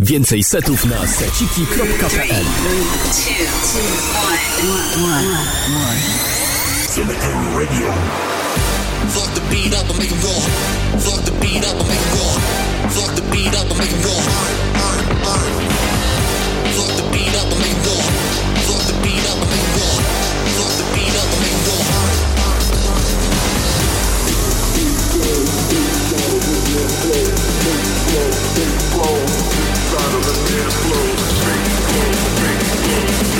Więcej setów na seciki.pl Fuck raw. Fuck the beat up and make it raw. Stepped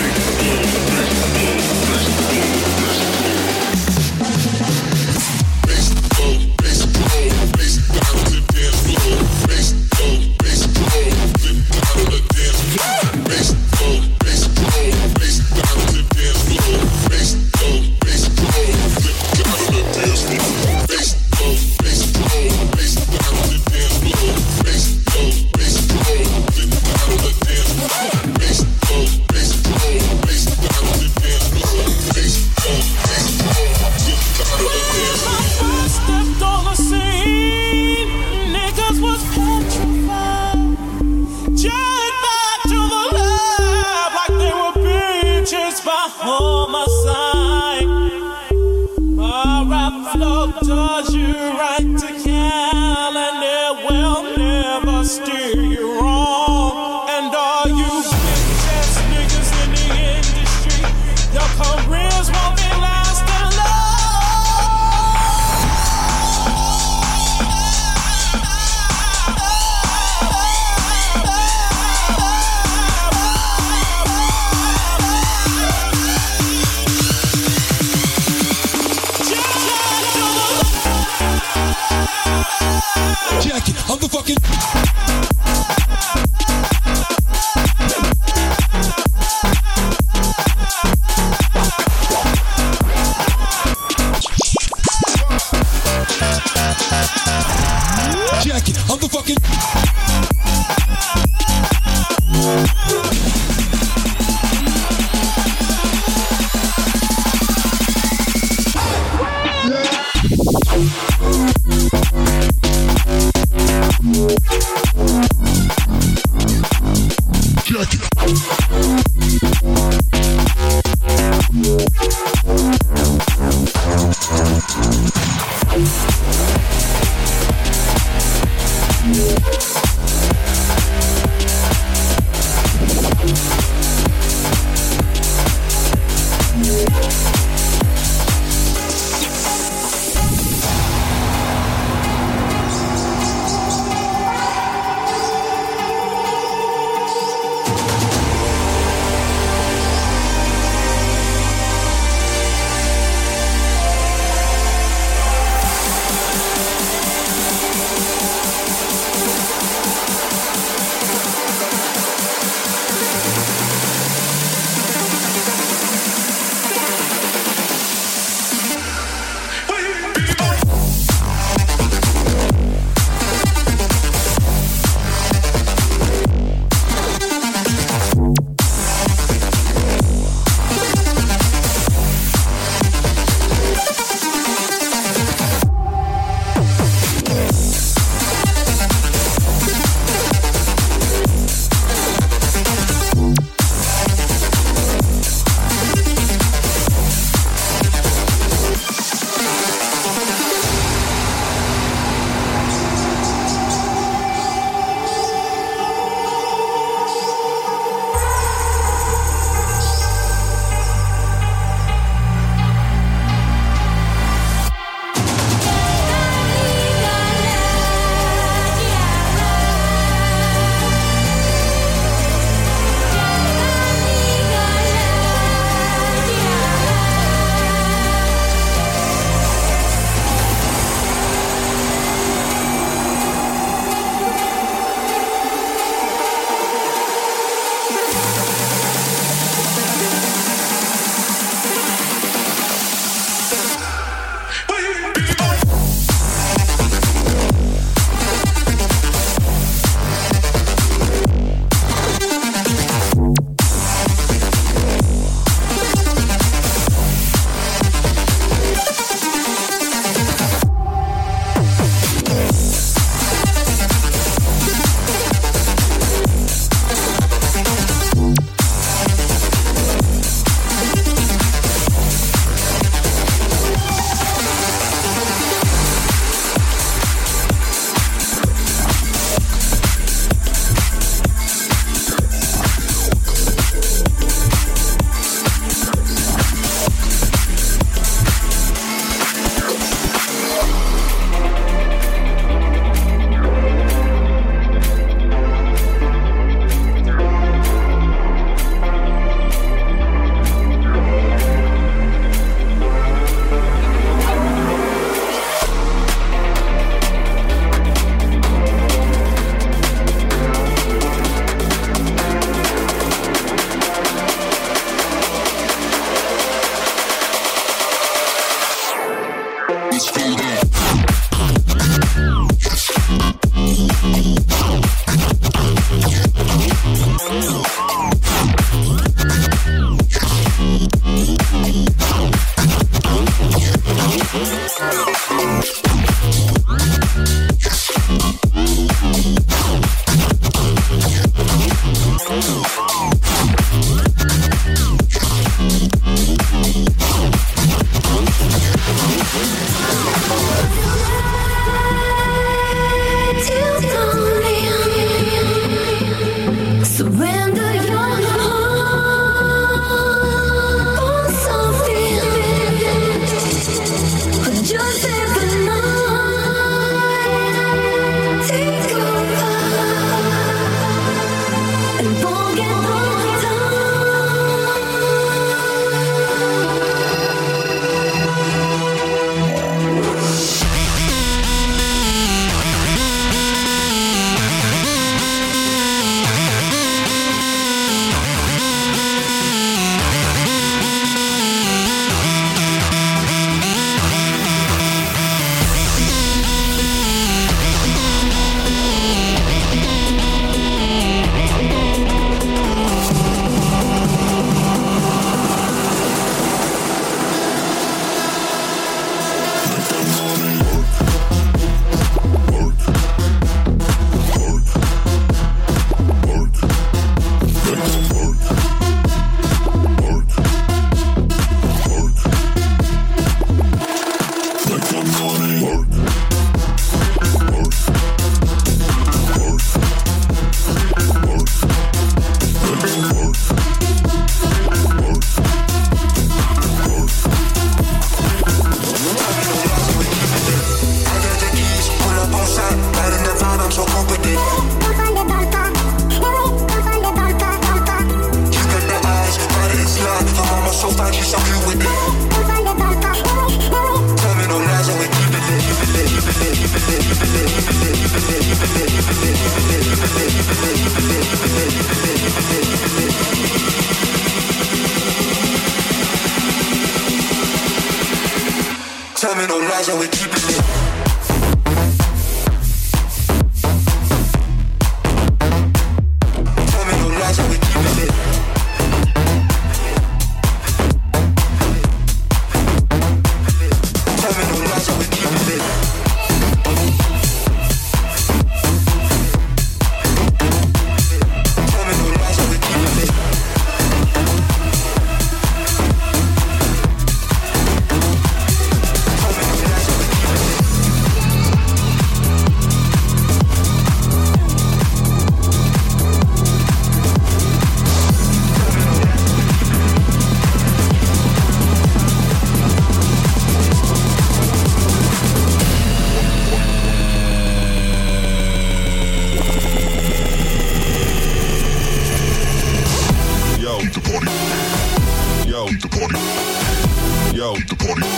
out the party.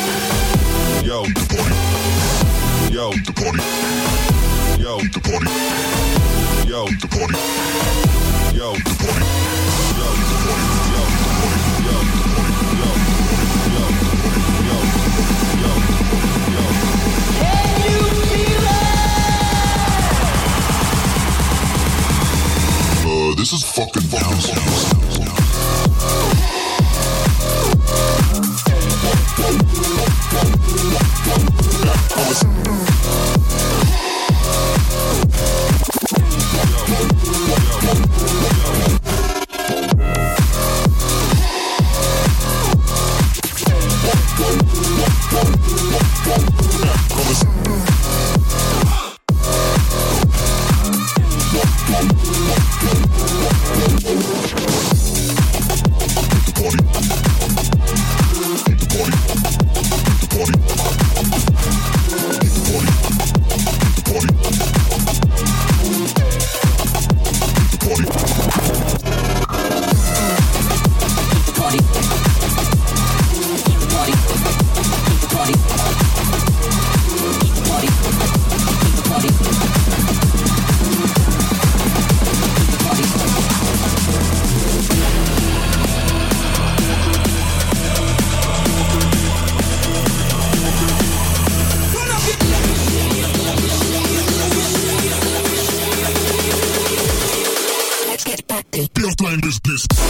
mind is this.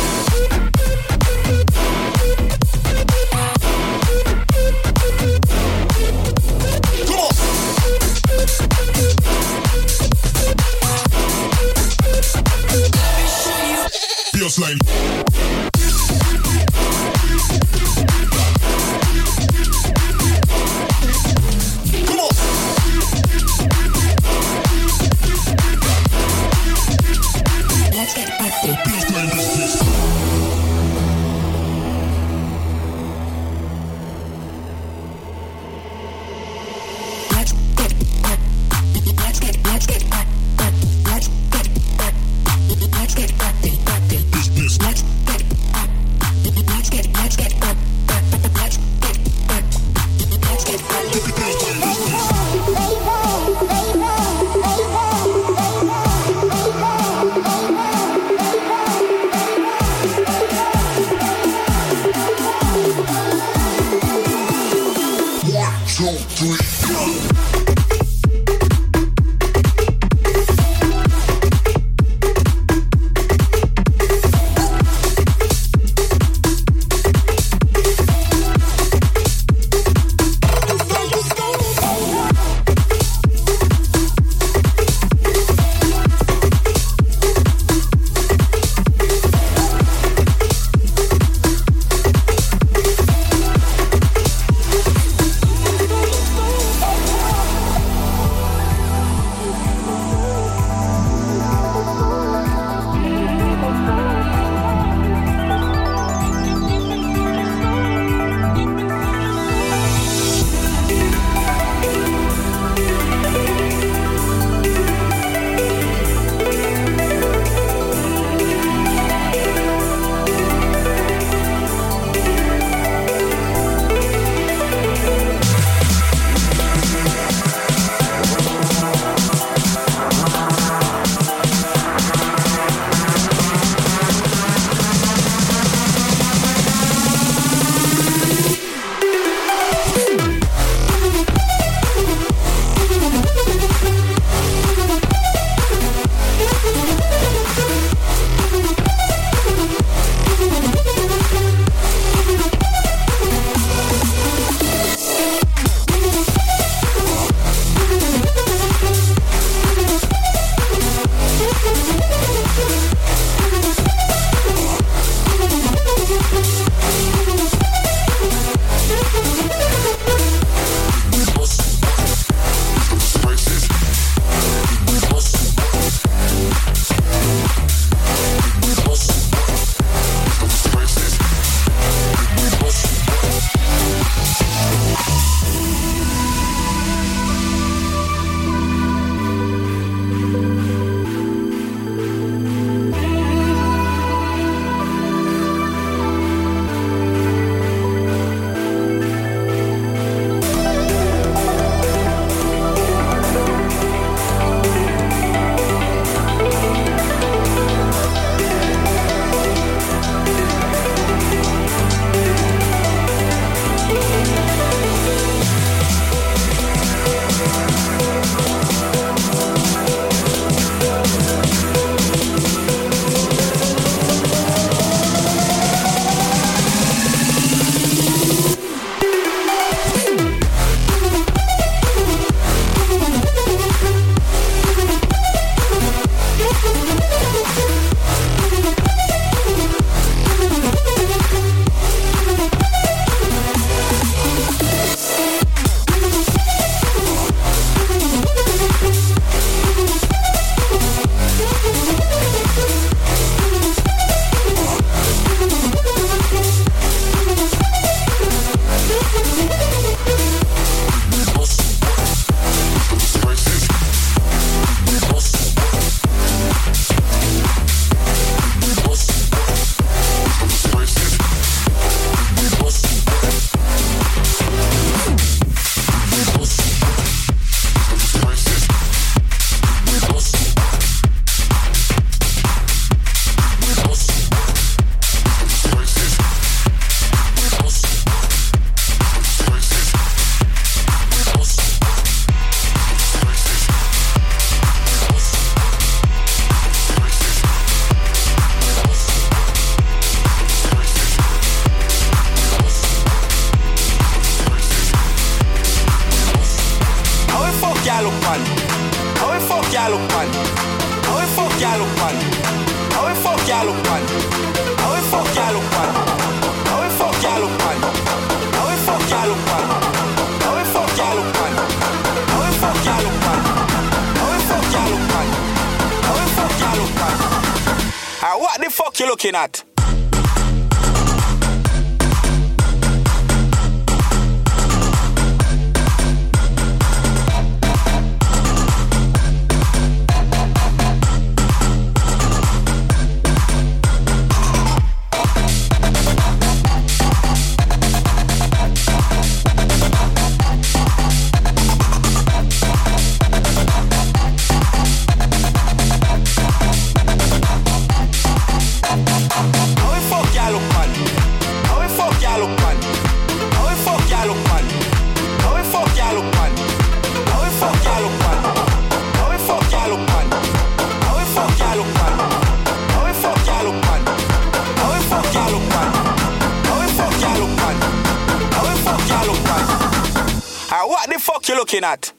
At?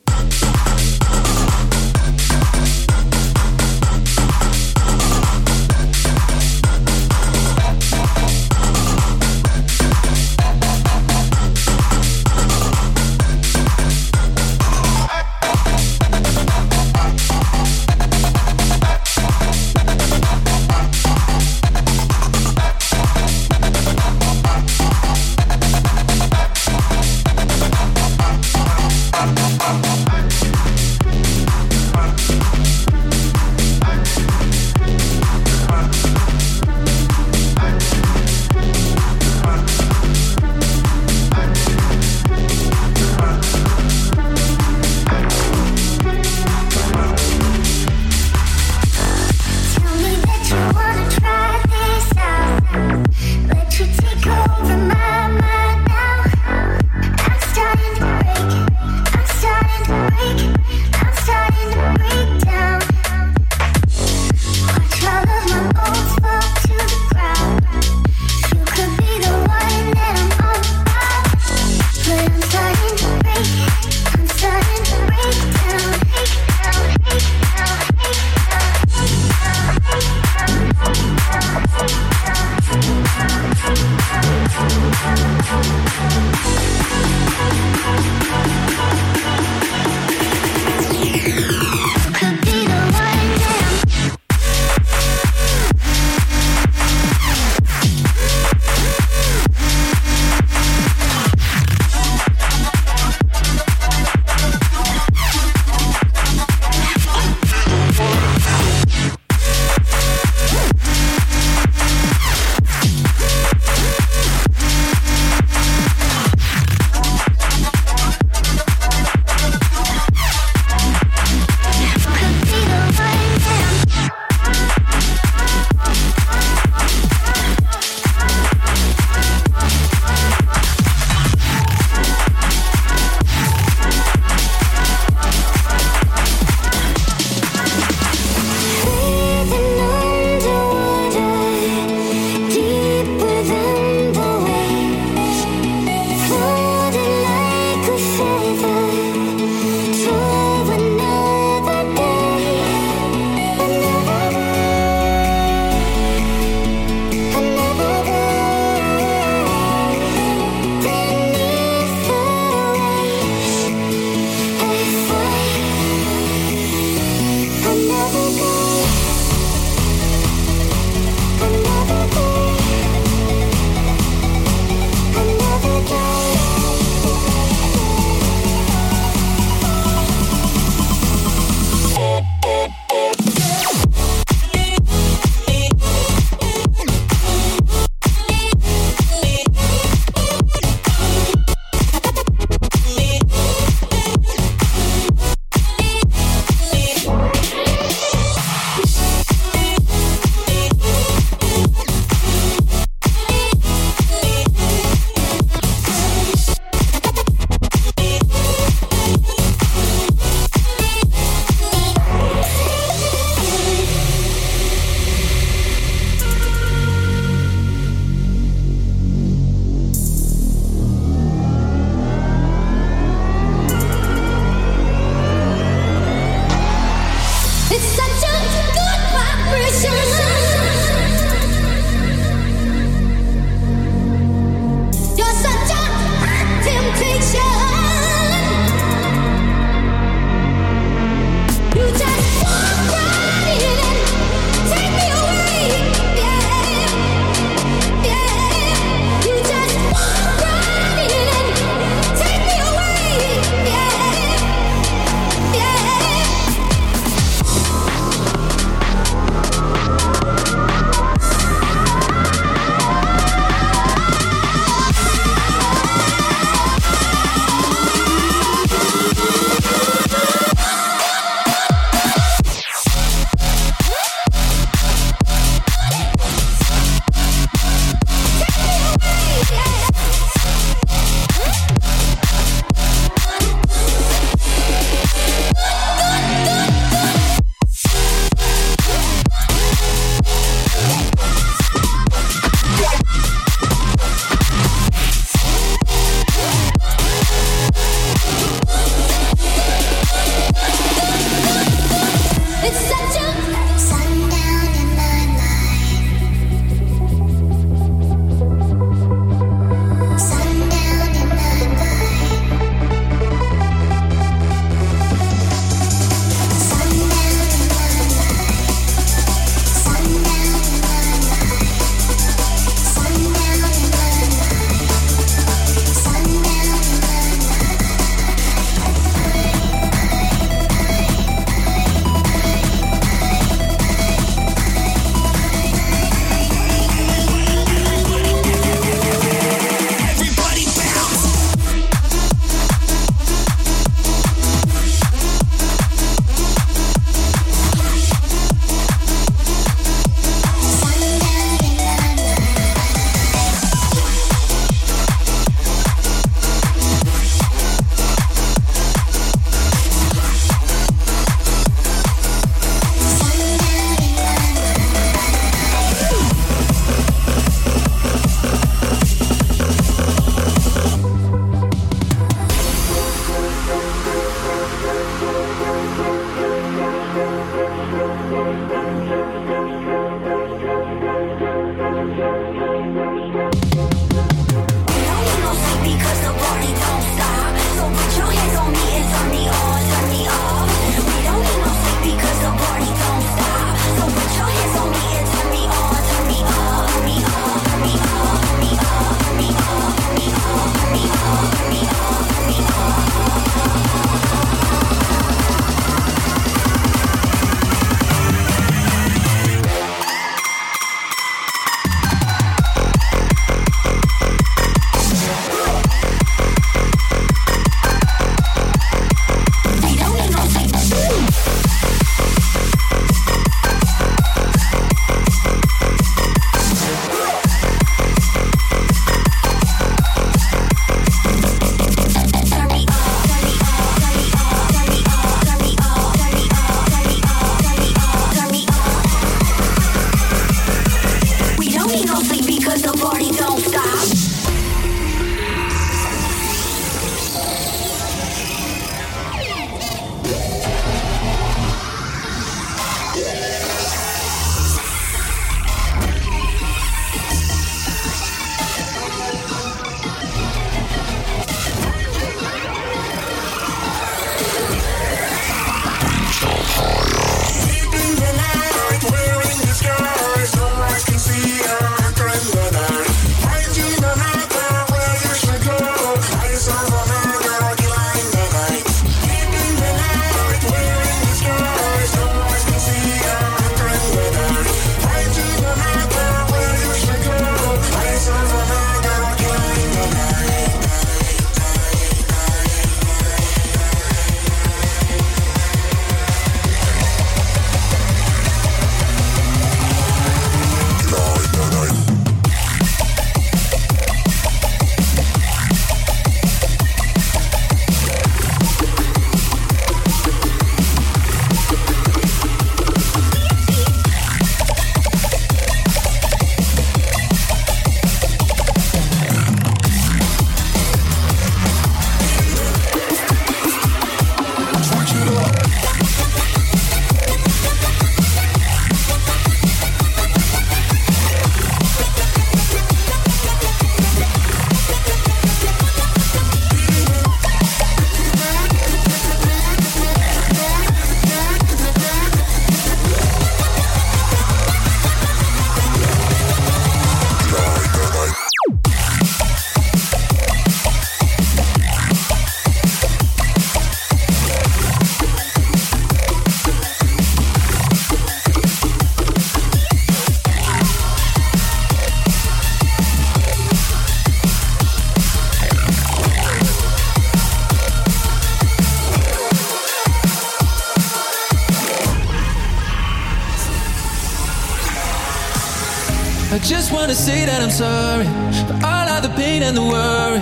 Wanna say that I'm sorry for all of the pain and the worry.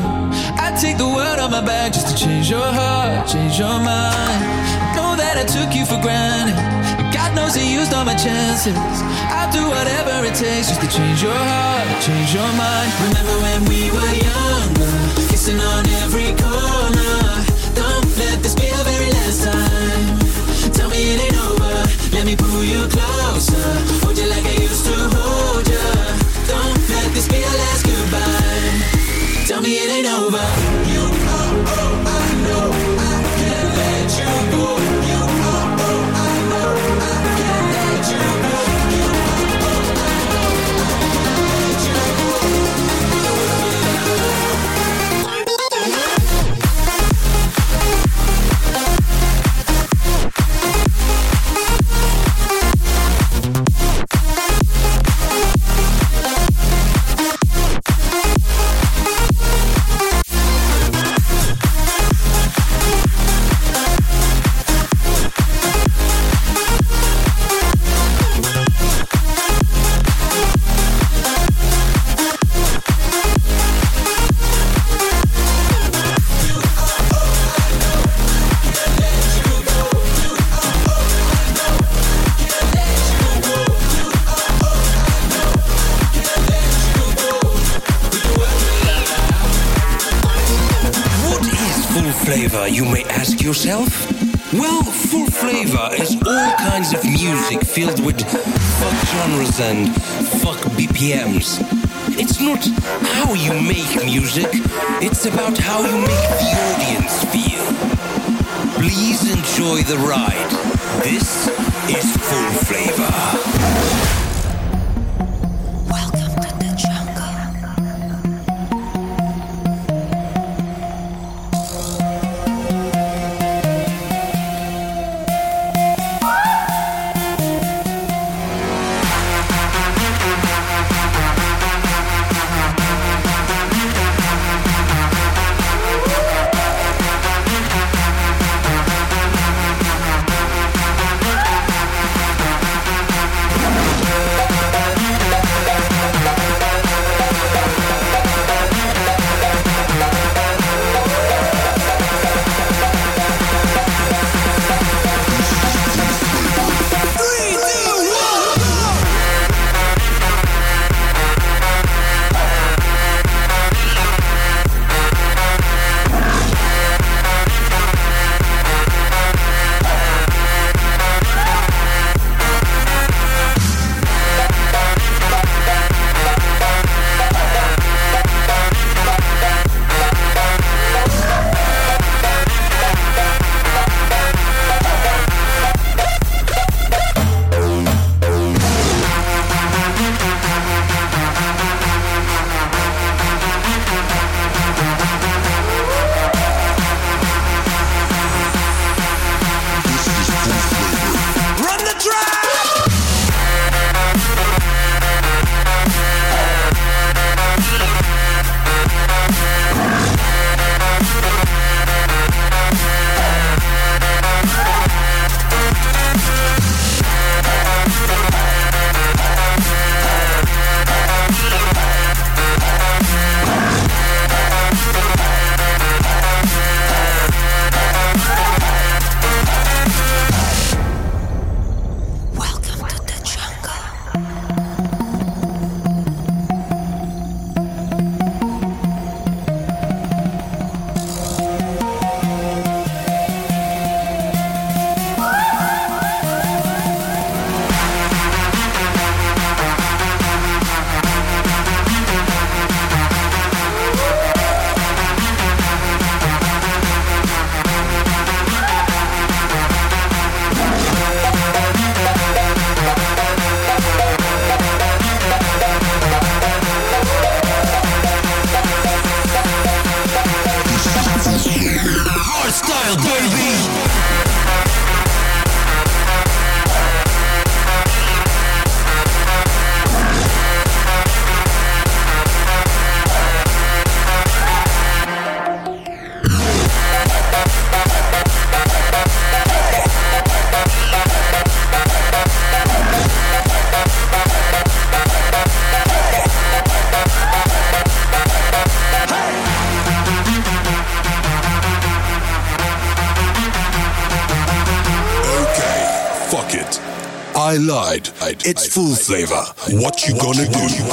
I take the world on my back just to change your heart, change your mind. Know that I took you for granted. God knows I used all my chances. I'll do whatever it takes just to change your heart, change your mind. Remember when we were younger, kissing on every corner. Don't let this be the very last time. Tell me it ain't over. Let me pull you closer. And It's full flavor. What you gonna do?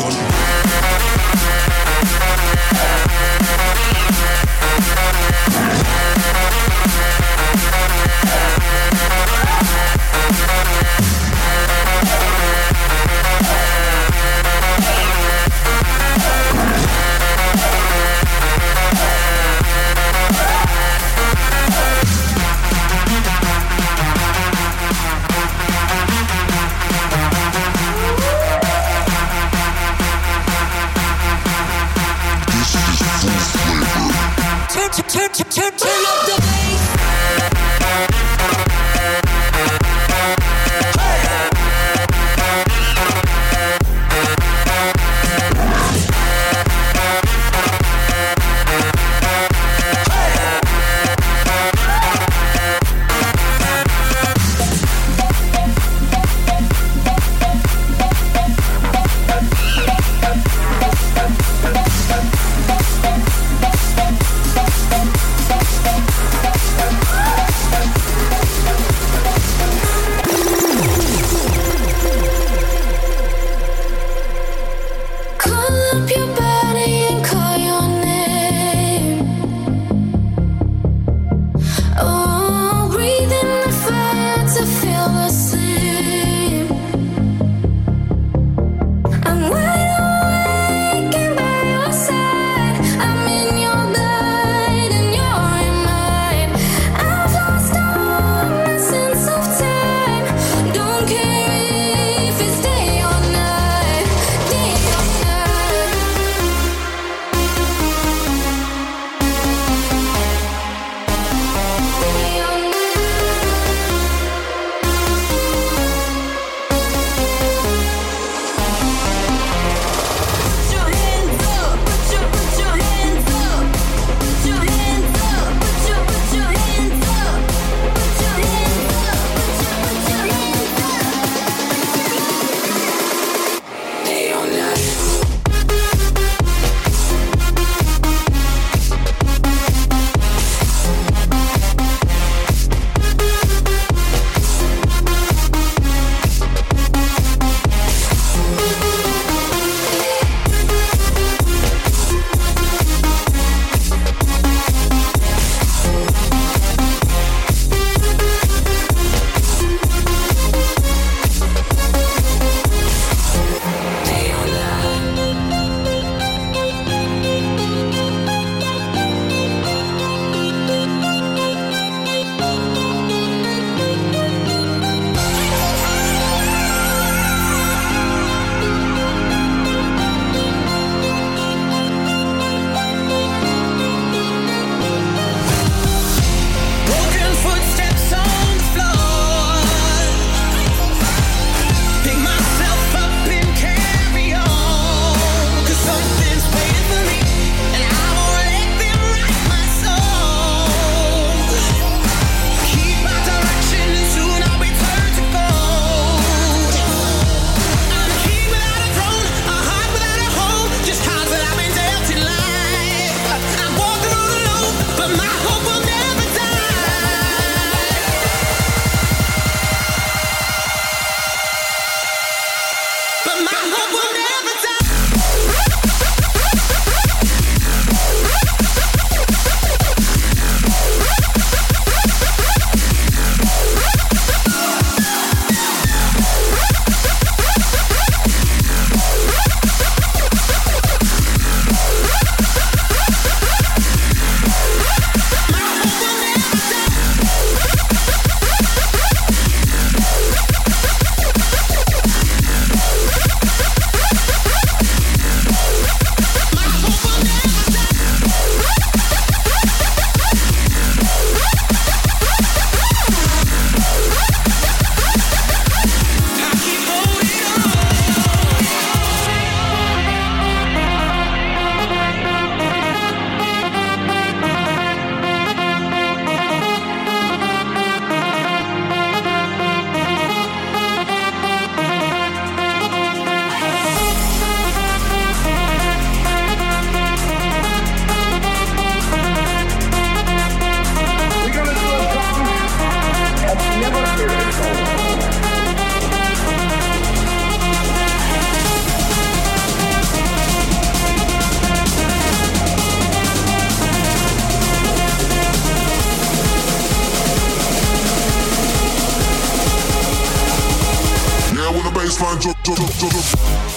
Baseline drop, drop, drop, drop,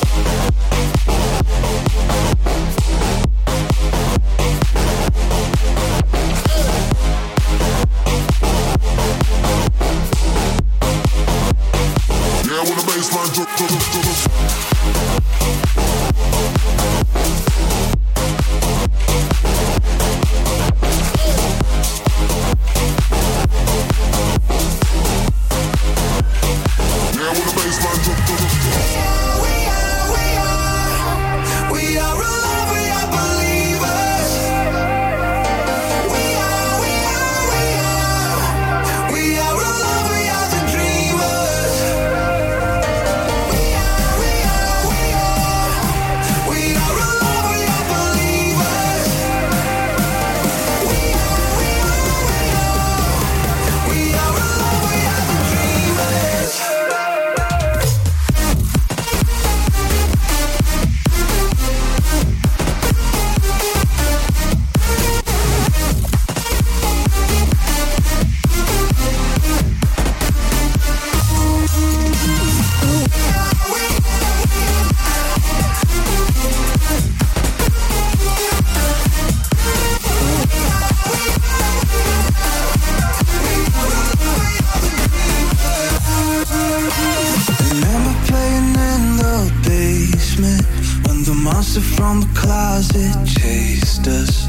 from the closet chased us.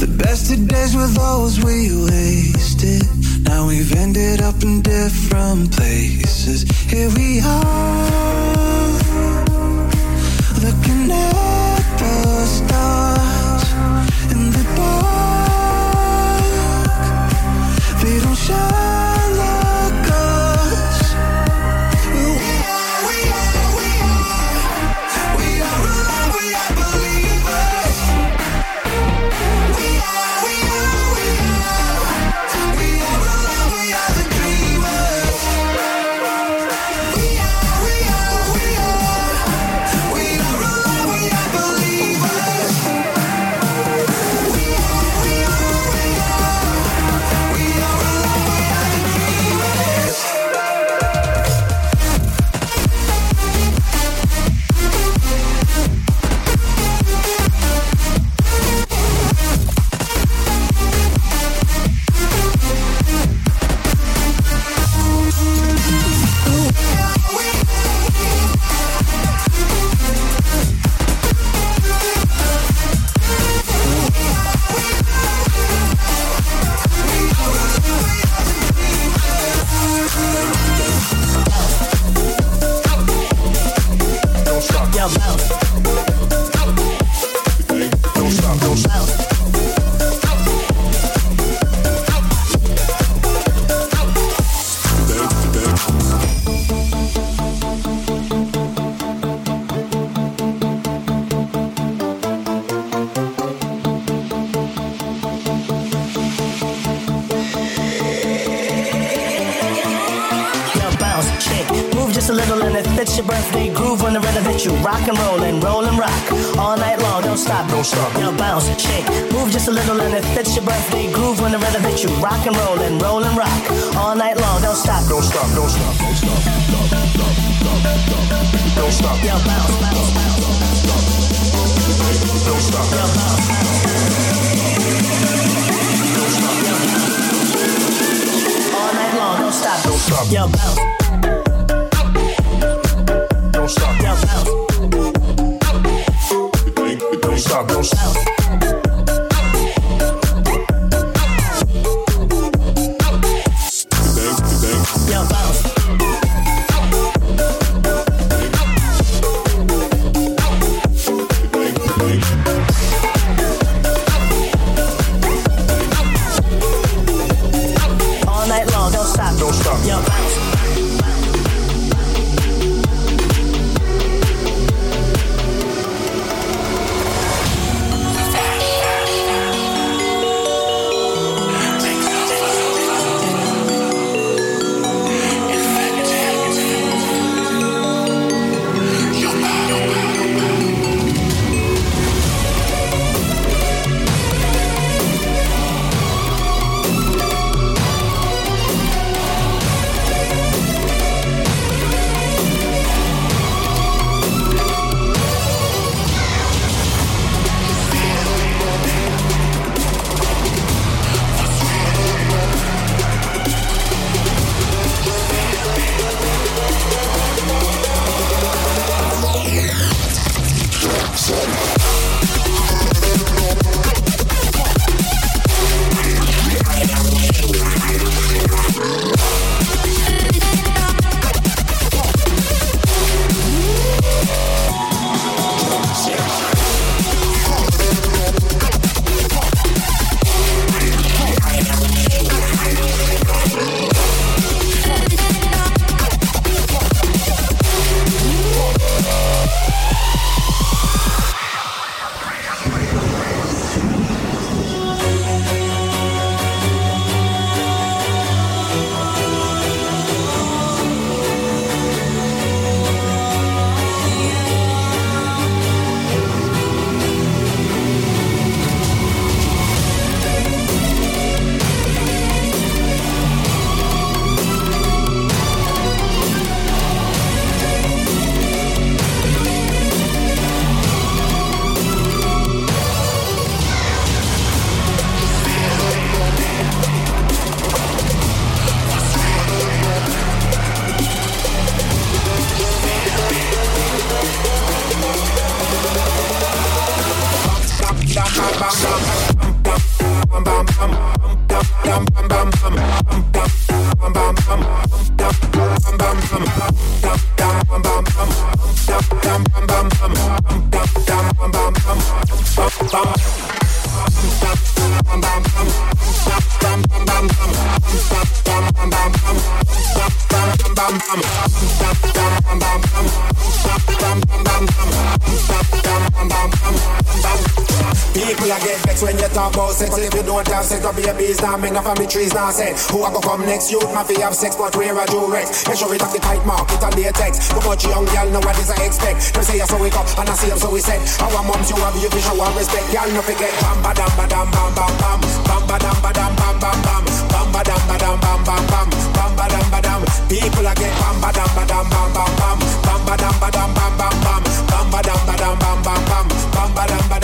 The best of days were those we wasted. Now we've ended up in different places. Here we are, looking at the stars in the dark. They don't shine Don't stop, just a little and it fits your birthday groove when the rhythm hits you. Rock and roll and roll and rock all night long. Don't stop, Don't stop, don't stop, don't stop. Don't stop, don't Yo, bounce, bounce, bounce. don't stop. Yo, bounce, all night long. Don't stop, Don't stop, Yo, bounce, don't stop. yo, bounce, Don't stop, don't stop. You don't have sex, don't be a bees now. Make no family trees now. Say who a go come next? Youth ma fi have sex, but wear a Durex. Make sure it have the tight mark, it on the text. Too much young girl know what is I expect. Them say you so we up, and I see them so we said. Our moms you have you fi show and respect. Girl no forget bam ba dam ba dam bam bam bam bam ba dam ba dam bam bam bam bam ba dam ba dam bam bam bam bam ba dam ba dam. People a get bam ba dam ba dam bam bam bam bam ba dam ba dam bam bam bam bam ba dam ba dam bam bam bam bam ba dam ba